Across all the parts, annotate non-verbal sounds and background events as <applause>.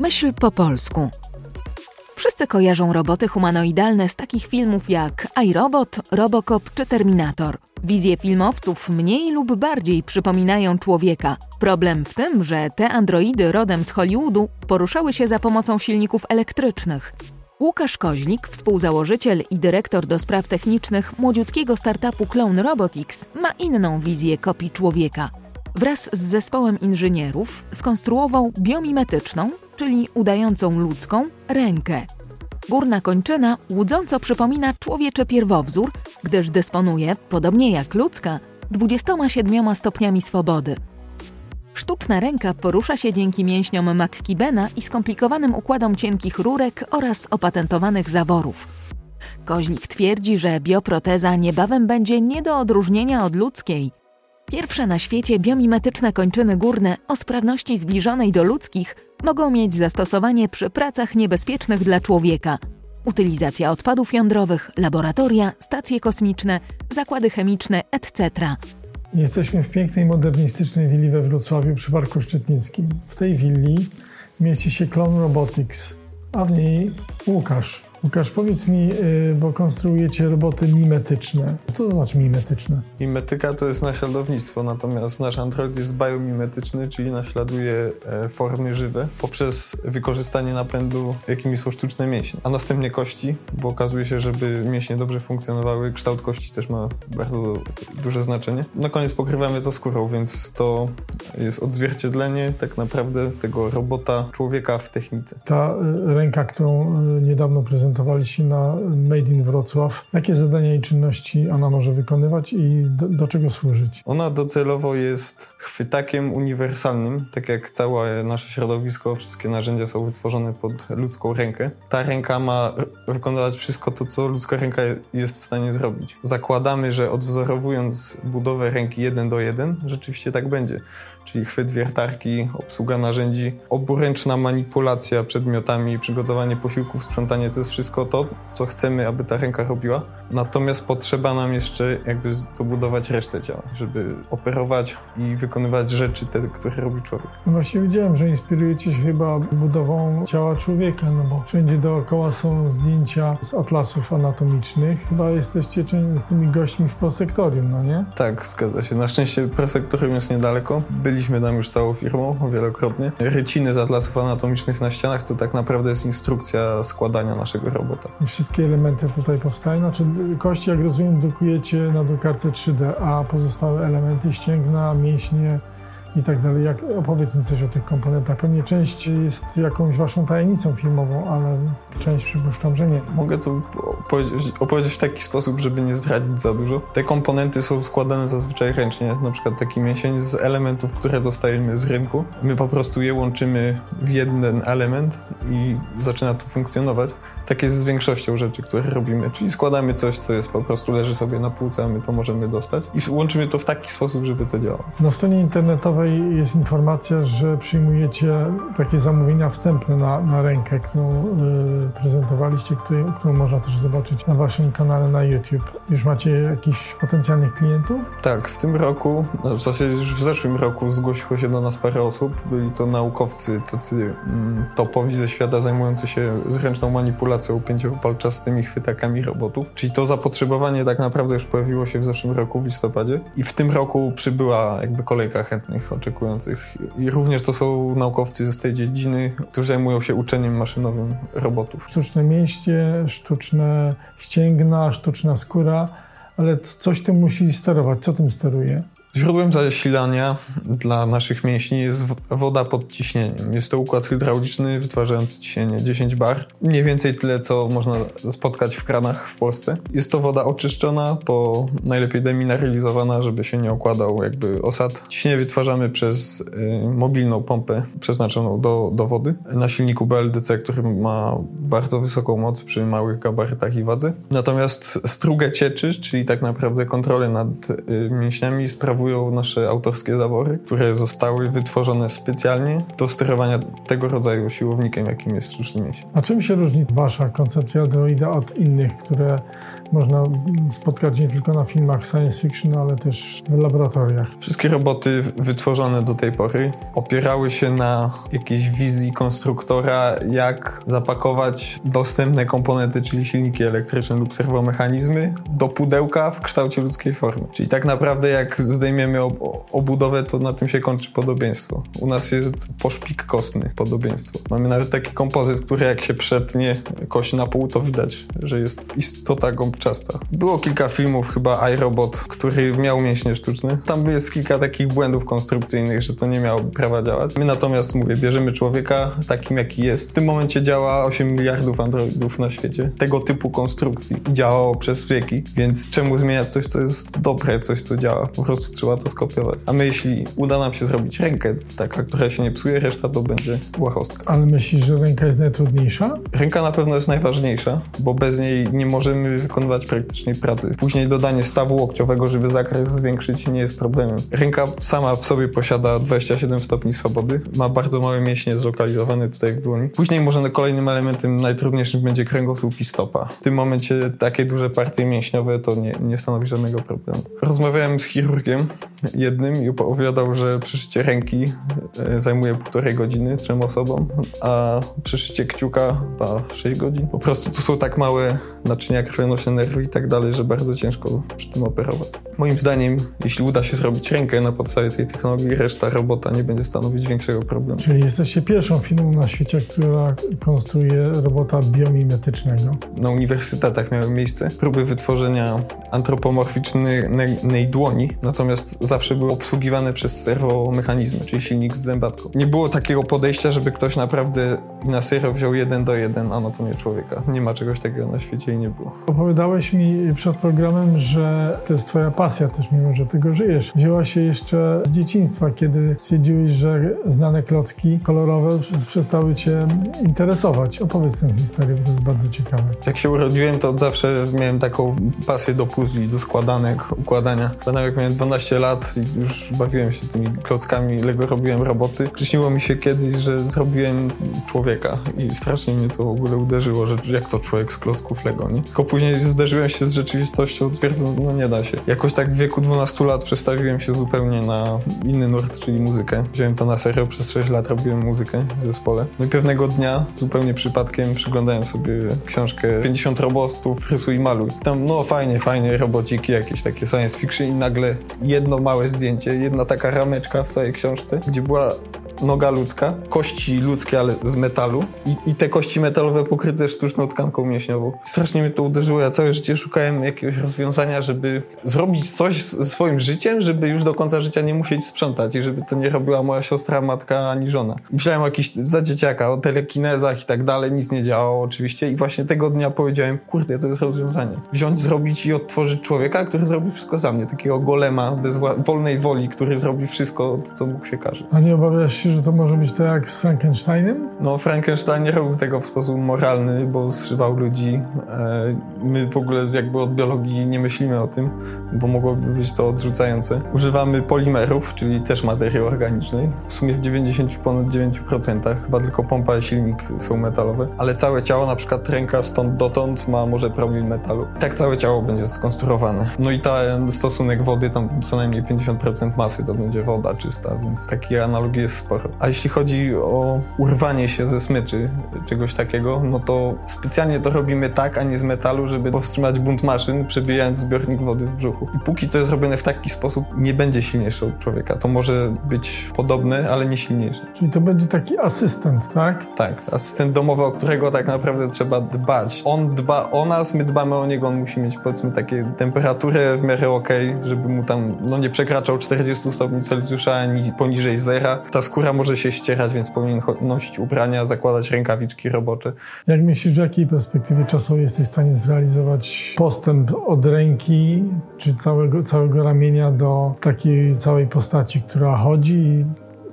Myśl po polsku. Wszyscy kojarzą roboty humanoidalne z takich filmów jak iRobot, Robocop czy Terminator. Wizje filmowców mniej lub bardziej przypominają człowieka. Problem w tym, że te androidy rodem z Hollywoodu poruszały się za pomocą silników elektrycznych. Łukasz Koźlik, współzałożyciel i dyrektor do spraw technicznych młodziutkiego startupu Clone Robotics, ma inną wizję kopii człowieka. Wraz z zespołem inżynierów skonstruował biomimetyczną, czyli udającą ludzką, rękę. Górna kończyna łudząco przypomina człowieczy pierwowzór, gdyż dysponuje, podobnie jak ludzka, 27 stopniami swobody. Sztuczna ręka porusza się dzięki mięśniom McKibena i skomplikowanym układom cienkich rurek oraz opatentowanych zaworów. Koźlik twierdzi, że bioproteza niebawem będzie nie do odróżnienia od ludzkiej. Pierwsze na świecie biomimetyczne kończyny górne o sprawności zbliżonej do ludzkich mogą mieć zastosowanie przy pracach niebezpiecznych dla człowieka. Utylizacja odpadów jądrowych, laboratoria, stacje kosmiczne, zakłady chemiczne, etc. Jesteśmy w pięknej, modernistycznej willi we Wrocławiu przy Parku Szczytnickim. W tej willi mieści się Clone Robotics, a w niej Łukasz, Łukasz, powiedz mi, y, bo konstruujecie roboty mimetyczne. Co to znaczy mimetyczne? Mimetyka to jest naśladownictwo, natomiast nasz android jest biomimetyczny, czyli naśladuje e, formy żywe poprzez wykorzystanie napędu, jakimi są sztuczne mięśnie, a następnie kości, bo okazuje się, żeby mięśnie dobrze funkcjonowały, kształt kości też ma bardzo duże znaczenie. Na koniec pokrywamy to skórą, więc to jest odzwierciedlenie tak naprawdę tego robota człowieka w technice. Ta y, ręka, którą y, niedawno prezentowałem, prezentowaliście na Made in Wrocław. Jakie zadania i czynności ona może wykonywać i do, do czego służyć? Ona docelowo jest chwytakiem uniwersalnym, tak jak całe nasze środowisko, wszystkie narzędzia są wytworzone pod ludzką rękę. Ta ręka ma wykonywać wszystko to, co ludzka ręka jest w stanie zrobić. Zakładamy, że odwzorowując budowę ręki jeden do jeden, rzeczywiście tak będzie. Czyli chwyt wiertarki, obsługa narzędzi, oburęczna manipulacja przedmiotami, przygotowanie posiłków, sprzątanie to jest wszystko to, co chcemy, aby ta ręka robiła. Natomiast potrzeba nam jeszcze jakby dobudować resztę ciała, żeby operować i wykonywać rzeczy te, które robi człowiek. No właśnie widziałem, że inspirujecie się chyba budową ciała człowieka, no bo wszędzie dookoła są zdjęcia z atlasów anatomicznych. Chyba jesteście z tymi gośćmi w prosektorium, no nie? Tak, zgadza się. Na szczęście prosektorium jest niedaleko. Byliśmy tam już całą firmą wielokrotnie. Ryciny z atlasów anatomicznych na ścianach to tak naprawdę jest instrukcja składania naszego robota. I wszystkie elementy tutaj powstają, znaczy kości, jak rozumiem, drukujecie na drukarce 3D, a pozostałe elementy, ścięgna, mięśnie, i tak dalej. Jak, opowiedz mi coś o tych komponentach. Pewnie część jest jakąś waszą tajemnicą filmową, ale część przypuszczam, że nie. Mogę to opowiedzieć, opowiedzieć w taki sposób, żeby nie zdradzić za dużo. Te komponenty są składane zazwyczaj ręcznie, na przykład taki mięsień z elementów, które dostajemy z rynku. My po prostu je łączymy w jeden element i zaczyna to funkcjonować. Tak jest z większością rzeczy, które robimy, czyli składamy coś, co jest po prostu leży sobie na półce, a my to możemy dostać i łączymy to w taki sposób, żeby to działało. Na stronie internetowej jest informacja, że przyjmujecie takie zamówienia wstępne na, na rękę, którą y, prezentowaliście, który, którą można też zobaczyć na waszym kanale na YouTube. Już macie jakichś potencjalnych klientów? Tak, w tym roku, no w zasadzie już w zeszłym roku zgłosiło się do nas parę osób. Byli to naukowcy tacy mm, topowi ze świata zajmujący się zręczną manipulacją pracą pięciopalczastymi chwytakami robotów. Czyli to zapotrzebowanie tak naprawdę już pojawiło się w zeszłym roku, w listopadzie. I w tym roku przybyła jakby kolejka chętnych, oczekujących. I również to są naukowcy z tej dziedziny, którzy zajmują się uczeniem maszynowym robotów. Sztuczne mięśnie, sztuczne ścięgna, sztuczna skóra, ale coś tym musi sterować. Co tym steruje? Źródłem zasilania dla naszych mięśni jest woda pod ciśnieniem. Jest to układ hydrauliczny wytwarzający ciśnienie 10 bar. Mniej więcej tyle, co można spotkać w kranach w Polsce. Jest to woda oczyszczona, po najlepiej demineralizowana, żeby się nie okładał jakby osad. Ciśnienie wytwarzamy przez y, mobilną pompę przeznaczoną do, do wody na silniku BLDC, który ma bardzo wysoką moc przy małych gabarytach i wadze. Natomiast strugę cieczy, czyli tak naprawdę kontrolę nad y, mięśniami sprawuje nasze autorskie zabory, które zostały wytworzone specjalnie do sterowania tego rodzaju siłownikiem, jakim jest sztuczny mięsień. A czym się różni wasza koncepcja droida od innych, które można spotkać nie tylko na filmach science fiction, ale też w laboratoriach? Wszystkie roboty wytworzone do tej pory opierały się na jakiejś wizji konstruktora, jak zapakować dostępne komponenty, czyli silniki elektryczne lub serwomechanizmy, do pudełka w kształcie ludzkiej formy. Czyli tak naprawdę jak zdejmiemy obudowę, to na tym się kończy podobieństwo. U nas jest poszpik kostny podobieństwo. Mamy nawet taki kompozyt, który jak się przetnie kość na pół, to widać, że jest istota gąbczasta. Było kilka filmów, chyba iRobot, który miał mięśnie sztuczne. Tam jest kilka takich błędów konstrukcyjnych, że to nie miało prawa działać. My natomiast, mówię, bierzemy człowieka takim, jaki jest. W tym momencie działa 8 miliardów androidów na świecie. Tego typu konstrukcji działało przez wieki, więc czemu zmieniać coś, co jest dobre, coś, co działa? Po prostu trzeba to skopiować. A my, jeśli uda nam się zrobić rękę, taka, która się nie psuje, reszta to będzie łachostka. Ale myślisz, że ręka jest najtrudniejsza? Ręka na pewno jest najważniejsza, bo bez niej nie możemy wykonywać praktycznej pracy. Później dodanie stawu łokciowego, żeby zakres zwiększyć, nie jest problemem. Ręka sama w sobie posiada 27 stopni swobody, ma bardzo małe mięśnie zlokalizowane tutaj w dłoni. Później może kolejnym elementem najtrudniejszym będzie kręgosłup i stopa. W tym momencie takie duże partie mięśniowe to nie, nie stanowi żadnego problemu. Rozmawiałem z chirurgiem jednym i opowiadał, że przyszycie ręki e, zajmuje półtorej godziny trzem osobom, a przyszycie kciuka ma 6 godzin. Po prostu tu są tak małe naczynia krwionośne, nerwy i tak dalej, że bardzo ciężko przy tym operować. Moim zdaniem, jeśli uda się zrobić rękę na podstawie tej technologii, reszta robota nie będzie stanowić większego problemu. Czyli jesteście pierwszą firmą na świecie, która konstruuje robota biomimetycznego. Na uniwersytetach miały miejsce próby wytworzenia antropomorficznej dłoni, natomiast zawsze były obsługiwane przez serwomechanizmy, czyli silnik z zębatką. Nie było takiego podejścia, żeby ktoś naprawdę na serio wziął jeden do jeden anatomię człowieka. Nie ma czegoś takiego na świecie i nie było. Opowiadałeś mi przed programem, że to jest twoja pasja też, mimo że tego żyjesz. Wzięła się jeszcze z dzieciństwa, kiedy stwierdziłeś, że znane klocki kolorowe przestały cię interesować. Opowiedz tę historię, bo to jest bardzo ciekawe. Jak się urodziłem, to od zawsze miałem taką pasję do puzli, do składanek, układania. Pamiętam jak miałem 12 lat i już bawiłem się tymi klockami, Lego robiłem roboty. Przyśniło mi się kiedyś, że zrobiłem człowieka i strasznie mnie to w ogóle uderzyło, że jak to człowiek z klocków Lego, nie? Tylko później zderzyłem się z rzeczywistością, stwierdząc, no nie da się. Jakoś tak w wieku 12 lat przestawiłem się zupełnie na inny nurt, czyli muzykę. Wziąłem to na serio, przez 6 lat robiłem muzykę w zespole. No i pewnego dnia, zupełnie przypadkiem, przyglądałem sobie książkę 50 robotów, rysuj i maluj. Tam, no fajnie, fajnie, robociki, jakieś takie science fiction i nagle jedno małe zdjęcie, jedna taka rameczka w całej książce, gdzie była noga ludzka, kości ludzkie, ale z metalu i, i te kości metalowe pokryte sztuczną tkanką mięśniową. Strasznie mnie to uderzyło. Ja całe życie szukałem jakiegoś rozwiązania, żeby zrobić coś ze swoim życiem, żeby już do końca życia nie musieć sprzątać i żeby to nie robiła moja siostra, matka ani żona. Myślałem jakiś za dzieciaka, o telekinezach i tak dalej, nic nie działało oczywiście i właśnie tego dnia powiedziałem, kurde, to jest rozwiązanie. Wziąć, zrobić i odtworzyć człowieka, który zrobi wszystko za mnie. Takiego golema bez wolnej woli, który zrobi wszystko, co Bóg się każe. A nie obawiasz się, że to może być tak jak z Frankensteinem? No, Frankenstein nie robił tego w sposób moralny, bo zszywał ludzi. E, my w ogóle jakby od biologii nie myślimy o tym, bo mogłoby być to odrzucające. Używamy polimerów, czyli też materii organicznej. W sumie w 90 ponad 9%, chyba tylko pompa i silnik są metalowe, ale całe ciało, na przykład ręka stąd dotąd ma może promil metalu. Tak całe ciało będzie skonstruowane. No i ten stosunek wody, tam co najmniej 50% masy to będzie woda czysta, więc takiej analogii jest sporo. A jeśli chodzi o urwanie się ze smyczy, czegoś takiego, no to specjalnie to robimy tak, a nie z metalu, żeby powstrzymać bunt maszyn, przebijając zbiornik wody w brzuchu. I póki to jest robione w taki sposób, nie będzie silniejsze od człowieka. To może być podobne, ale nie silniejsze. Czyli to będzie taki asystent, tak? Tak, asystent domowy, o którego tak naprawdę trzeba dbać. On dba o nas, my dbamy o niego, on musi mieć powiedzmy takie temperaturę w miarę okej, okay, żeby mu tam no, nie przekraczał 40 stopni Celsjusza ani poniżej zera. Ta skóra może się ścierać, więc powinien nosić ubrania, zakładać rękawiczki robocze. Jak myślisz, w jakiej perspektywie czasowej jesteś w stanie zrealizować postęp od ręki, czy całego, całego ramienia do takiej całej postaci, która chodzi i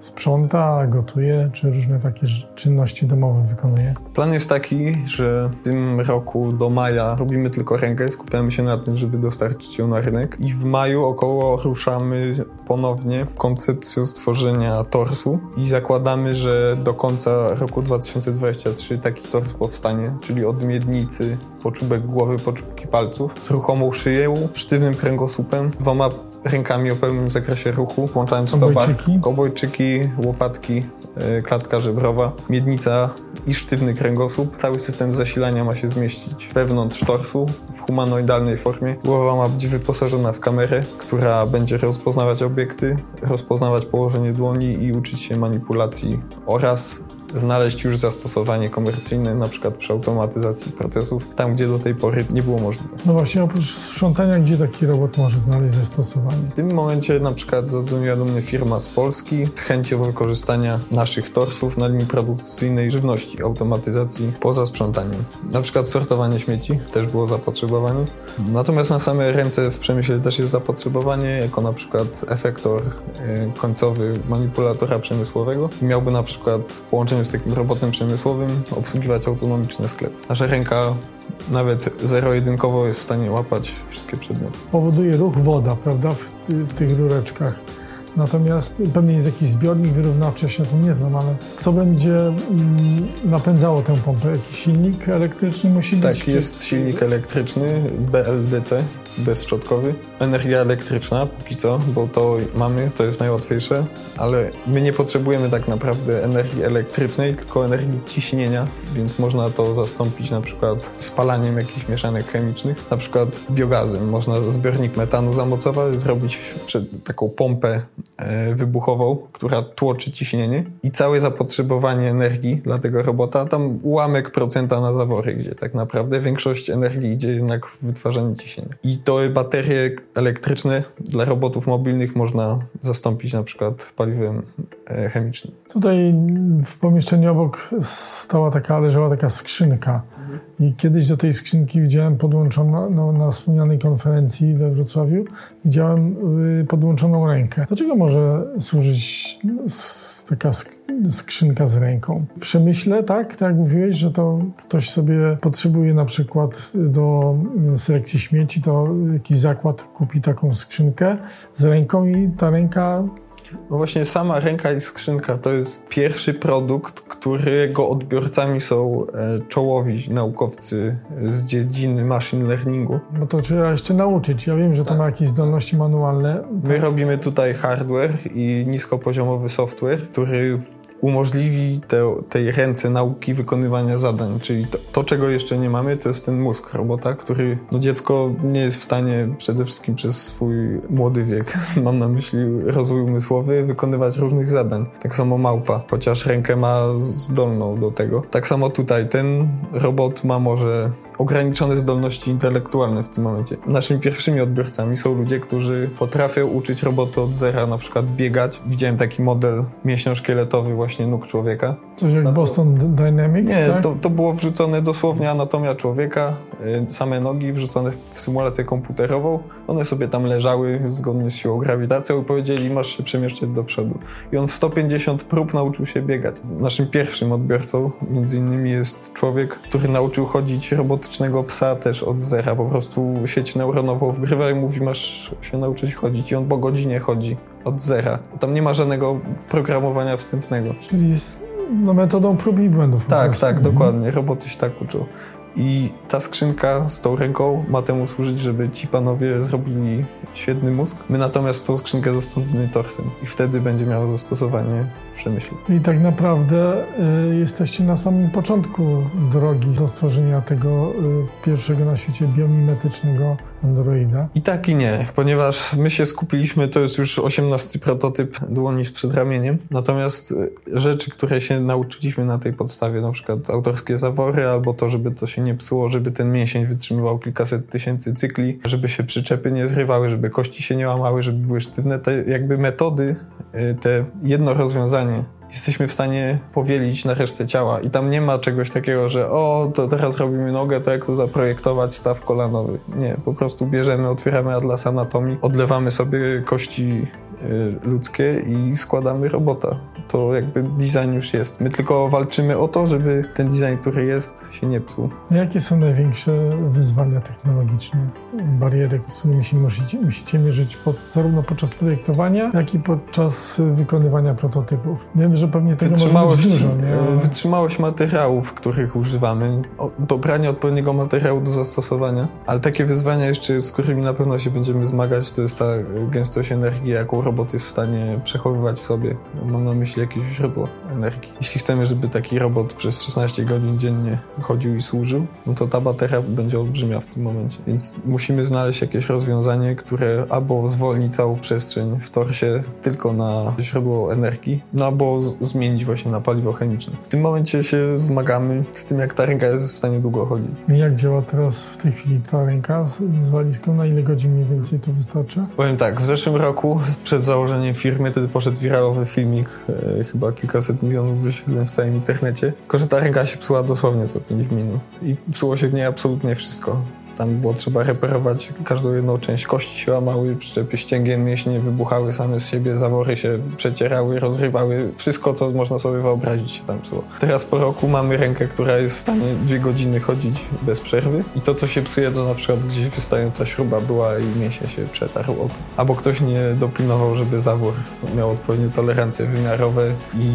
sprząta, gotuje, czy różne takie czynności domowe wykonuje? Plan jest taki, że w tym roku do maja robimy tylko rękę, skupiamy się na tym, żeby dostarczyć ją na rynek i w maju około ruszamy ponownie w koncepcję stworzenia torsu i zakładamy, że do końca roku 2023 taki tors powstanie, czyli od miednicy, poczubek głowy, poczubki palców, z ruchomą szyją, sztywnym kręgosłupem, dwoma rękami o pełnym zakresie ruchu, włączając stopa, obojczyki, łopatki, e, klatka żebrowa, miednica i sztywny kręgosłup. Cały system zasilania ma się zmieścić wewnątrz torsu w humanoidalnej formie. Głowa ma być wyposażona w kamerę, która będzie rozpoznawać obiekty, rozpoznawać położenie dłoni i uczyć się manipulacji oraz znaleźć już zastosowanie komercyjne, na przykład przy automatyzacji procesów, tam gdzie do tej pory nie było możliwe. No właśnie, oprócz sprzątania, gdzie taki robot może znaleźć zastosowanie? W tym momencie na przykład zadzwoniła do mnie firma z Polski z chęcią wykorzystania naszych torsów na linii produkcyjnej żywności, automatyzacji poza sprzątaniem. Na przykład sortowanie śmieci też było zapotrzebowanie. Natomiast na same ręce w przemyśle też jest zapotrzebowanie, jako na przykład efektor y, końcowy manipulatora przemysłowego. Miałby na przykład w z takim robotem przemysłowym obsługiwać autonomiczny sklep. Nasza ręka nawet zero-jedynkowo jest w stanie łapać wszystkie przedmioty. Powoduje ruch woda, prawda, w, w tych rureczkach. Natomiast pewnie jest jakiś zbiornik wyrównawczy, ja się na tym nie znam, ale co będzie mm, napędzało tę pompę? Jakiś silnik elektryczny musi być? Tak, jest silnik elektryczny BLDC, bezszczotkowy. Energia elektryczna póki co, bo to mamy, to jest najłatwiejsze, ale my nie potrzebujemy tak naprawdę energii elektrycznej, tylko energii ciśnienia, więc można to zastąpić na przykład spalaniem jakichś mieszanek chemicznych, na przykład biogazem. Można zbiornik metanu zamocować, zrobić taką pompę E, wybuchową, która tłoczy ciśnienie i całe zapotrzebowanie energii dla tego robota, tam ułamek procenta na zawory, gdzie tak naprawdę większość energii idzie jednak w wytwarzanie ciśnienia. I to baterie elektryczne dla robotów mobilnych można zastąpić na przykład paliwem e, chemicznym. Tutaj w pomieszczeniu obok stała taka, leżała taka skrzynka i kiedyś do tej skrzynki widziałem podłączoną no, na wspomnianej konferencji we Wrocławiu, widziałem y, podłączoną rękę. Do czego może służyć taka skrzynka z ręką? W przemyśle, tak? Tak jak mówiłeś, że to ktoś sobie potrzebuje na przykład do selekcji śmieci, to jakiś zakład kupi taką skrzynkę z ręką i ta ręka no właśnie sama ręka i skrzynka to jest pierwszy produkt, którego odbiorcami są e, czołowi naukowcy z dziedziny machine learningu. No to trzeba jeszcze nauczyć. Ja wiem, że to tak. ma jakieś zdolności manualne. My robimy tutaj hardware i niskopoziomowy software, który umożliwi te, tej ręce nauki wykonywania zadań. Czyli to, to, czego jeszcze nie mamy, to jest ten mózg robota, który no dziecko nie jest w stanie przede wszystkim przez swój młody wiek, <laughs> mam na myśli rozwój umysłowy, wykonywać różnych zadań. Tak samo małpa, chociaż rękę ma zdolną do tego. Tak samo tutaj ten robot ma może ograniczone zdolności intelektualne w tym momencie. Naszymi pierwszymi odbiorcami są ludzie, którzy potrafią uczyć roboty od zera, na przykład biegać. Widziałem taki model mięśnioszkieletowy właśnie nóg człowieka. Coś jak Boston Dynamics, Nie, tak? to, to było wrzucone dosłownie anatomia człowieka, y, same nogi wrzucone w symulację komputerową. One sobie tam leżały zgodnie z siłą grawitacją i powiedzieli, masz się przemieszczać do przodu. I on w 150 prób nauczył się biegać. Naszym pierwszym odbiorcą między innymi jest człowiek, który nauczył chodzić robotycznego psa też od zera. Po prostu sieć neuronową wgrywa i mówi, masz się nauczyć chodzić. I on po godzinie chodzi od zera. Tam nie ma żadnego programowania wstępnego. Czyli jest no, metodą prób i błędów. Tak, tak, mhm. dokładnie. Roboty się tak uczą. I ta skrzynka z tą ręką ma temu służyć, żeby ci panowie zrobili świetny mózg. My natomiast tą skrzynkę zastąpimy torsem i wtedy będzie miało zastosowanie w przemyśle. I tak naprawdę y, jesteście na samym początku drogi do stworzenia tego y, pierwszego na świecie biomimetycznego Androida. I tak i nie, ponieważ my się skupiliśmy, to jest już 18 prototyp dłoni z przedramieniem, natomiast y, rzeczy, które się nauczyliśmy na tej podstawie, na przykład autorskie zawory, albo to, żeby to się nie psuło, żeby ten mięsień wytrzymywał kilkaset tysięcy cykli, żeby się przyczepy nie zrywały, żeby kości się nie łamały, żeby były sztywne, te jakby metody, y, te jedno rozwiązanie jesteśmy w stanie powielić na resztę ciała i tam nie ma czegoś takiego, że o, to teraz robimy nogę, to jak to zaprojektować staw kolanowy. Nie, po prostu bierzemy, otwieramy atlas anatomii, odlewamy sobie kości ludzkie i składamy robota. To jakby design już jest. My tylko walczymy o to, żeby ten design, który jest, się nie psuł. Jakie są największe wyzwania technologiczne, bariery, z którymi się musicie, musicie mierzyć pod, zarówno podczas projektowania, jak i podczas wykonywania prototypów? Wiem, że pewnie tego może być dużo, nie? Wytrzymałość materiałów, których używamy, dobranie odpowiedniego materiału do zastosowania, ale takie wyzwania jeszcze, z którymi na pewno się będziemy zmagać, to jest ta gęstość energii, jaką robot jest w stanie przechowywać w sobie. Mam na myśli jakieś źródło energii. Jeśli chcemy, żeby taki robot przez 16 godzin dziennie chodził i służył, no to ta bateria będzie olbrzymia w tym momencie. Więc musimy znaleźć jakieś rozwiązanie, które albo zwolni całą przestrzeń w torsie tylko na źródło energii, no albo zmienić właśnie na paliwo chemiczne. W tym momencie się zmagamy z tym, jak ta ręka jest w stanie długo chodzić. Jak działa teraz w tej chwili ta ręka z, z walizką? Na ile godzin mniej więcej to wystarcza? Powiem tak, w zeszłym roku przed założeniem firmy wtedy poszedł wiralowy filmik, e, chyba kilkaset milionów wyświetleń w całym internecie, tylko że ta ręka się psuła dosłownie co 5 minut i psuło się w niej absolutnie wszystko. Tam było trzeba reperować każdą jedną część. Kości się łamały, przyczepy ścięgien, mięśnie wybuchały same z siebie, zawory się przecierały, rozrywały. Wszystko, co można sobie wyobrazić tam psuło. Teraz po roku mamy rękę, która jest w stanie dwie godziny chodzić bez przerwy i to, co się psuje, to na przykład gdzieś wystająca śruba była i mięśnie się przetarł. Albo ktoś nie dopilnował, żeby zawór miał odpowiednie tolerancje wymiarowe i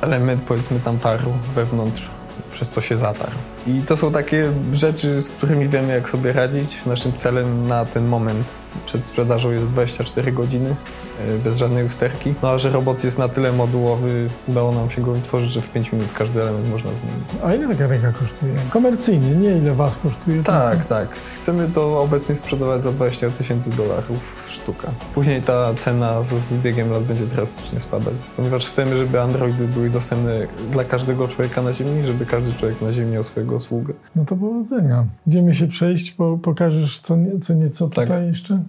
element, powiedzmy, tam tarł wewnątrz przez to się zatarł. I to są takie rzeczy, z którymi wiemy, jak sobie radzić. Naszym celem na ten moment przed sprzedażą jest 24 godziny, e, bez żadnej usterki. No a że robot jest na tyle modułowy, udało nam się go wytworzyć, że w 5 minut każdy element można zmienić. A ile taka ręka kosztuje? Komercyjnie, nie ile was kosztuje? Tak, tylko? tak. Chcemy to obecnie sprzedawać za 20 tysięcy dolarów sztuka. Później ta cena z biegiem lat będzie drastycznie spadać, ponieważ chcemy, żeby Androidy były dostępne dla każdego człowieka na Ziemi, żeby każdy człowiek na Ziemi miał swojego sługę. No to powodzenia. Idziemy się przejść, po, pokażesz co, co nieco tak. tutaj jeszcze?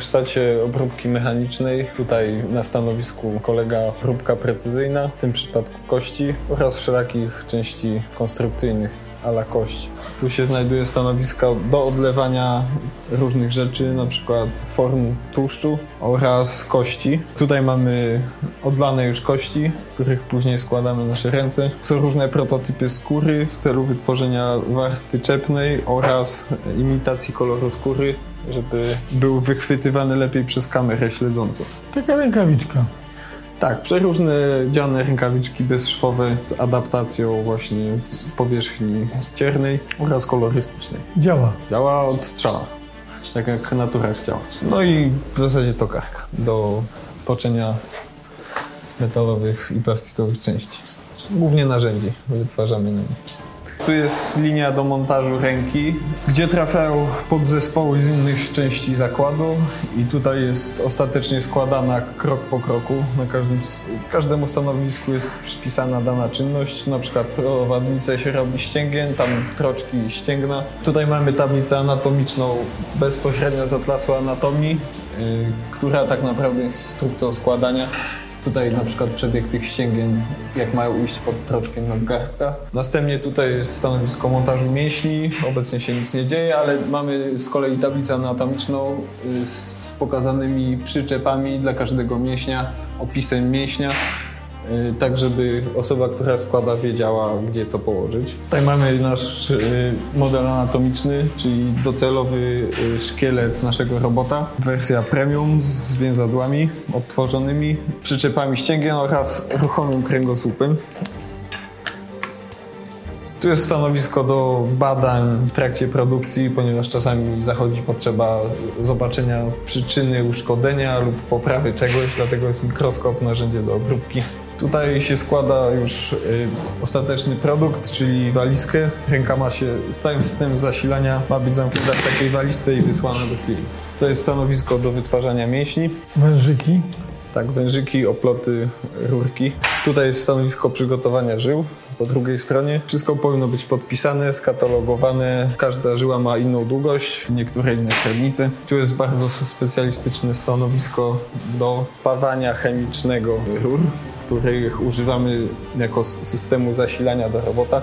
Warsztacie obróbki mechanicznej. Tutaj na stanowisku kolega próbka precyzyjna, w tym przypadku kości oraz wszelakich części konstrukcyjnych ala kość. Tu się znajduje stanowisko do odlewania różnych rzeczy, na przykład form tłuszczu oraz kości. Tutaj mamy odlane już kości, których później składamy nasze ręce. Są różne prototypy skóry w celu wytworzenia warstwy czepnej oraz imitacji koloru skóry żeby był wychwytywany lepiej przez kamerę śledzącą. Taka rękawiczka. Tak, przeróżne dziane rękawiczki bezszwowe z adaptacją właśnie powierzchni ciernej oraz kolorystycznej. Działa. Działa od strzała, tak jak natura chciała. No i w zasadzie tokarka do toczenia metalowych i plastikowych części. Głównie narzędzi wytwarzamy na nie. Tu jest linia do montażu ręki, gdzie trafiają podzespoły z innych części zakładu i tutaj jest ostatecznie składana krok po kroku. Na każdym, każdemu stanowisku jest przypisana dana czynność, na przykład prowadnicę się robi ścięgien, tam troczki i ścięgna. Tutaj mamy tablicę anatomiczną bezpośrednio z atlasu anatomii, yy, która tak naprawdę jest instrukcją składania. Tutaj na przykład przebieg tych ścięgien, jak mają iść pod troczkiem nadgarstka. Następnie tutaj jest stanowisko montażu mięśni. Obecnie się nic nie dzieje, ale mamy z kolei tablicę anatomiczną y, z pokazanymi przyczepami dla każdego mięśnia, opisem mięśnia tak żeby osoba, która składa, wiedziała, gdzie co położyć. Tutaj mamy nasz y, model anatomiczny, czyli docelowy y, szkielet naszego robota. Wersja premium z więzadłami odtworzonymi, przyczepami ścięgien oraz ruchomym kręgosłupem. Tu jest stanowisko do badań w trakcie produkcji, ponieważ czasami zachodzi potrzeba zobaczenia przyczyny uszkodzenia lub poprawy czegoś, dlatego jest mikroskop, narzędzie do obróbki. Tutaj się składa już y, ostateczny produkt, czyli walizkę. Ręka ma się z całym systemem zasilania, ma być zamknięta w takiej walizce i wysłana do klienta. To jest stanowisko do wytwarzania mięśni. Wężyki. Tak, wężyki, oploty, rurki. Tutaj jest stanowisko przygotowania żył po drugiej stronie. Wszystko powinno być podpisane, skatalogowane. Każda żyła ma inną długość, niektóre inne średnice. Tu jest bardzo specjalistyczne stanowisko do pawania chemicznego rur których używamy jako systemu zasilania do robota.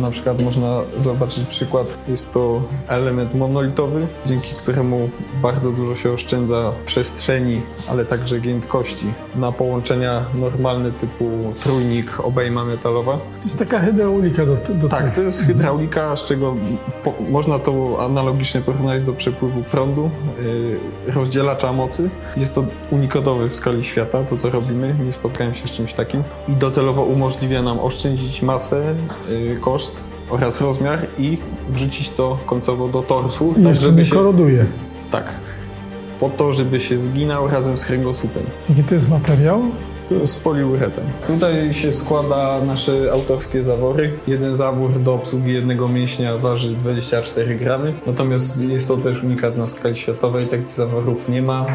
Na przykład można zobaczyć przykład, jest to element monolitowy, dzięki któremu bardzo dużo się oszczędza przestrzeni, ale także giętkości na połączenia normalne typu trójnik, obejma metalowa. To jest taka hydraulika do, do Tak, to jest hydraulika, z czego po, można to analogicznie porównać do przepływu prądu, yy, rozdzielacza mocy. Jest to unikodowy w skali świata, to co robimy, nie spotkałem się z czymś takim. I docelowo umożliwia nam oszczędzić masę, yy, koszt oraz rozmiar i wrzucić to końcowo do torsu. I jeszcze nie się, koroduje. Tak. Po to, żeby się zginął razem z kręgosłupem. Jaki to jest materiał? To jest poliuretan. Tutaj się składa nasze autorskie zawory. Jeden zawór do obsługi jednego mięśnia waży 24 gramy. Natomiast jest to też unikat na skali światowej. Takich zaworów nie ma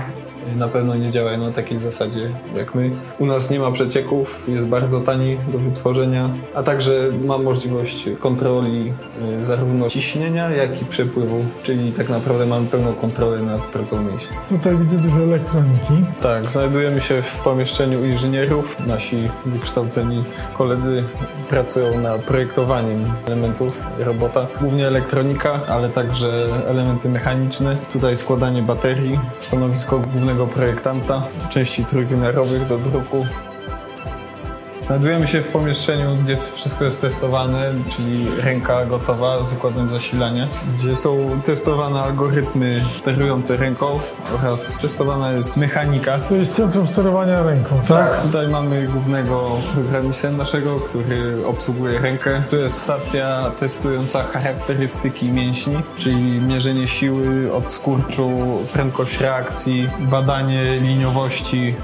na pewno nie działają na takiej zasadzie jak my. U nas nie ma przecieków, jest bardzo tani do wytworzenia, a także ma możliwość kontroli y, zarówno ciśnienia, jak i przepływu, czyli tak naprawdę mamy pełną kontrolę nad pracą mięśni. Tutaj widzę dużo elektroniki. Tak, znajdujemy się w pomieszczeniu inżynierów. Nasi wykształceni koledzy pracują nad projektowaniem elementów robota, głównie elektronika, ale także elementy mechaniczne. Tutaj składanie baterii, stanowisko głównego projektanta, części trójwymiarowych do druku. Znajdujemy się w pomieszczeniu, gdzie wszystko jest testowane, czyli ręka gotowa z układem zasilania, gdzie są testowane algorytmy sterujące ręką oraz testowana jest mechanika. To jest centrum sterowania ręką, tak? Tak, tutaj mamy głównego programistę naszego, który obsługuje rękę. Tu jest stacja testująca charakterystyki mięśni, czyli mierzenie siły, odskurczu, prędkość reakcji, badanie liniowości,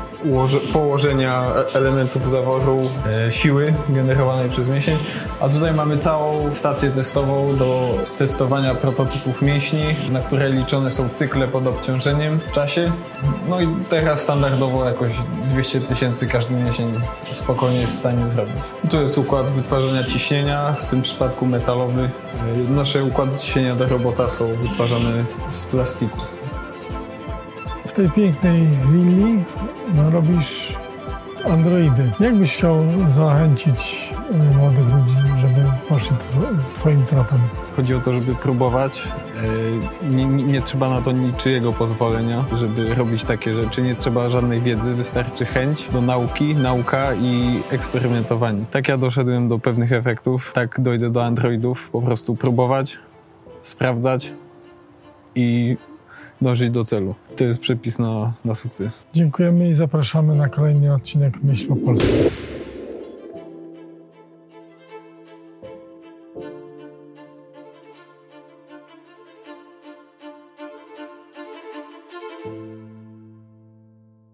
położenia elementów zaworu, e, siły generowanej przez mięsień. A tutaj mamy całą stację testową do testowania prototypów mięśni, na które liczone są cykle pod obciążeniem w czasie. No i teraz standardowo jakoś 200 tysięcy każdy mięsień spokojnie jest w stanie zrobić. Tu jest układ wytwarzania ciśnienia, w tym przypadku metalowy. E, nasze układy ciśnienia do robota są wytwarzane z plastiku. W tej pięknej willi no, robisz androidy. Jak byś chciał zachęcić y, młodych ludzi, żeby poszli tw- twoim tropem? Chodzi o to, żeby próbować. E, Nie, nie, nie trzeba na to niczyjego pozwolenia, żeby robić takie rzeczy. Nie trzeba żadnej wiedzy, wystarczy chęć do nauki, nauka i eksperymentowanie. Tak ja doszedłem do pewnych efektów, tak dojdę do androidów. Po prostu próbować, sprawdzać i dążyć do celu. To jest przepis na, na sukces. Dziękujemy i zapraszamy na kolejny odcinek Myśl po polsku.